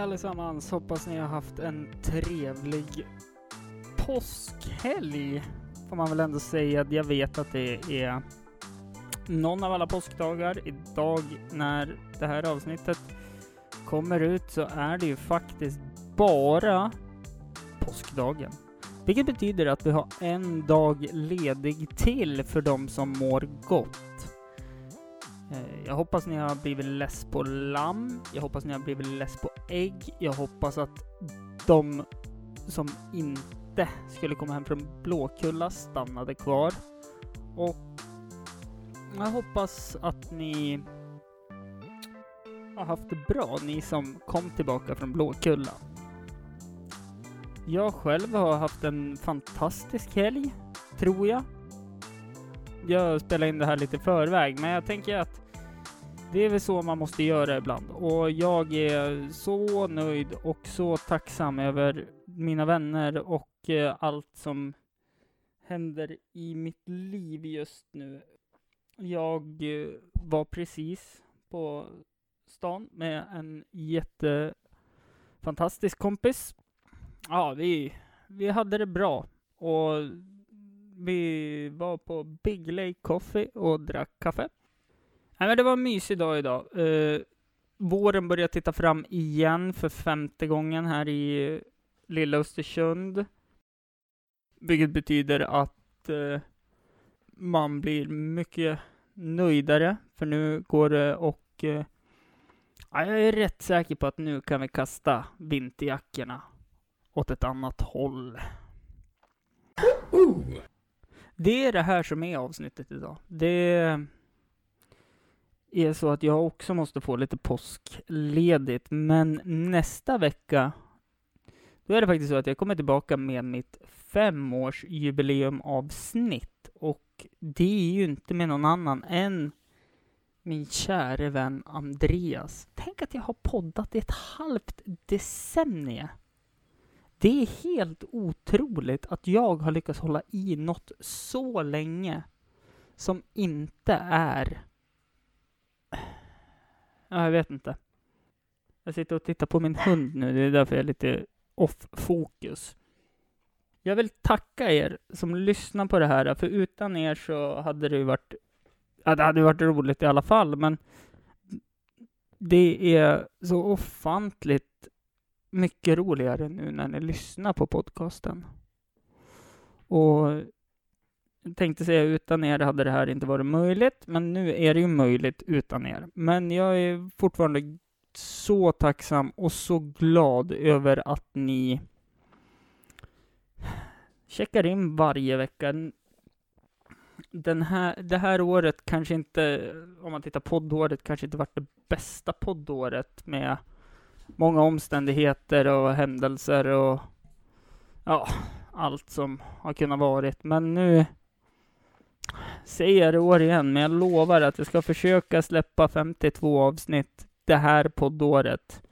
allesammans! Hoppas ni har haft en trevlig påskhelg. Får man väl ändå säga. Jag vet att det är någon av alla påskdagar. Idag när det här avsnittet kommer ut så är det ju faktiskt bara påskdagen. Vilket betyder att vi har en dag ledig till för de som mår gott. Eh, jag hoppas ni har blivit less på lamm. Jag hoppas ni har blivit less på ägg. Jag hoppas att de som inte skulle komma hem från Blåkulla stannade kvar. Och jag hoppas att ni har haft det bra, ni som kom tillbaka från Blåkulla. Jag själv har haft en fantastisk helg, tror jag. Jag spelar in det här lite i förväg, men jag tänker att det är väl så man måste göra ibland. Och jag är så nöjd och så tacksam över mina vänner och eh, allt som händer i mitt liv just nu. Jag eh, var precis på stan med en jättefantastisk kompis. Ja, vi, vi hade det bra och vi var på Big Lake Coffee och drack kaffe. Nej, men det var en mysig dag idag. Uh, våren börjar titta fram igen för femte gången här i eh, lilla Östersund. Vilket betyder att uh, man blir mycket nöjdare, för nu går det och Uh, ja, jag är rätt säker på att nu kan vi kasta vinterjackorna åt ett annat håll. Det är det här som är avsnittet idag. Det är så att jag också måste få lite påskledigt, men nästa vecka då är det faktiskt så att jag kommer tillbaka med mitt femårsjubileumavsnitt och det är ju inte med någon annan än min käre vän Andreas. Tänk att jag har poddat i ett halvt decennium. Det är helt otroligt att jag har lyckats hålla i något så länge som inte är... Ja, jag vet inte. Jag sitter och tittar på min hund nu, det är därför jag är lite off-fokus. Jag vill tacka er som lyssnar på det här, för utan er så hade det ju varit... Ja, det hade varit roligt i alla fall, men det är så ofantligt mycket roligare nu när ni lyssnar på podcasten. Och tänkte säga utan er hade det här inte varit möjligt, men nu är det ju möjligt utan er. Men jag är fortfarande så tacksam och så glad över att ni checkar in varje vecka. Den här, det här året kanske inte, om man tittar poddåret, kanske inte varit det bästa poddåret med många omständigheter och händelser och ja, allt som har kunnat varit. Men nu säger jag det år igen, men jag lovar att jag ska försöka släppa 52 avsnitt det här poddåret.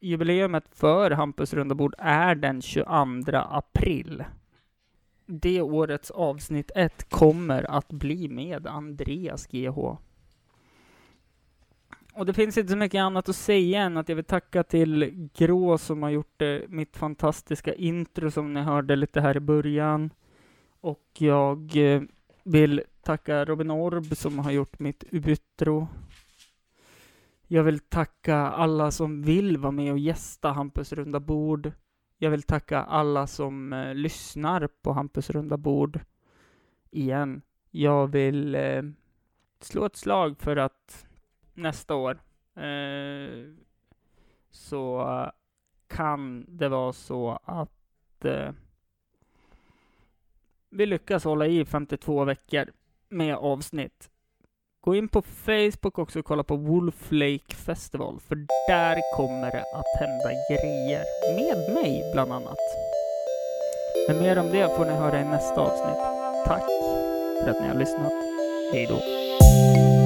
Jubileumet för Hampus runda bord är den 22 april. Det årets avsnitt 1 kommer att bli med Andreas GH. Och det finns inte så mycket annat att säga än att jag vill tacka till Grå som har gjort eh, mitt fantastiska intro som ni hörde lite här i början. Och jag eh, vill tacka Robin Orb som har gjort mitt utro. Jag vill tacka alla som vill vara med och gästa Hampus runda bord. Jag vill tacka alla som eh, lyssnar på Hampus runda bord. Igen. Jag vill eh, slå ett slag för att nästa år eh, så eh, kan det vara så att eh, vi lyckas hålla i 52 veckor med avsnitt. Gå in på Facebook också och kolla på Wolf Lake Festival, för där kommer det att hända grejer. Med mig, bland annat. Men mer om det får ni höra i nästa avsnitt. Tack för att ni har lyssnat. Hej då.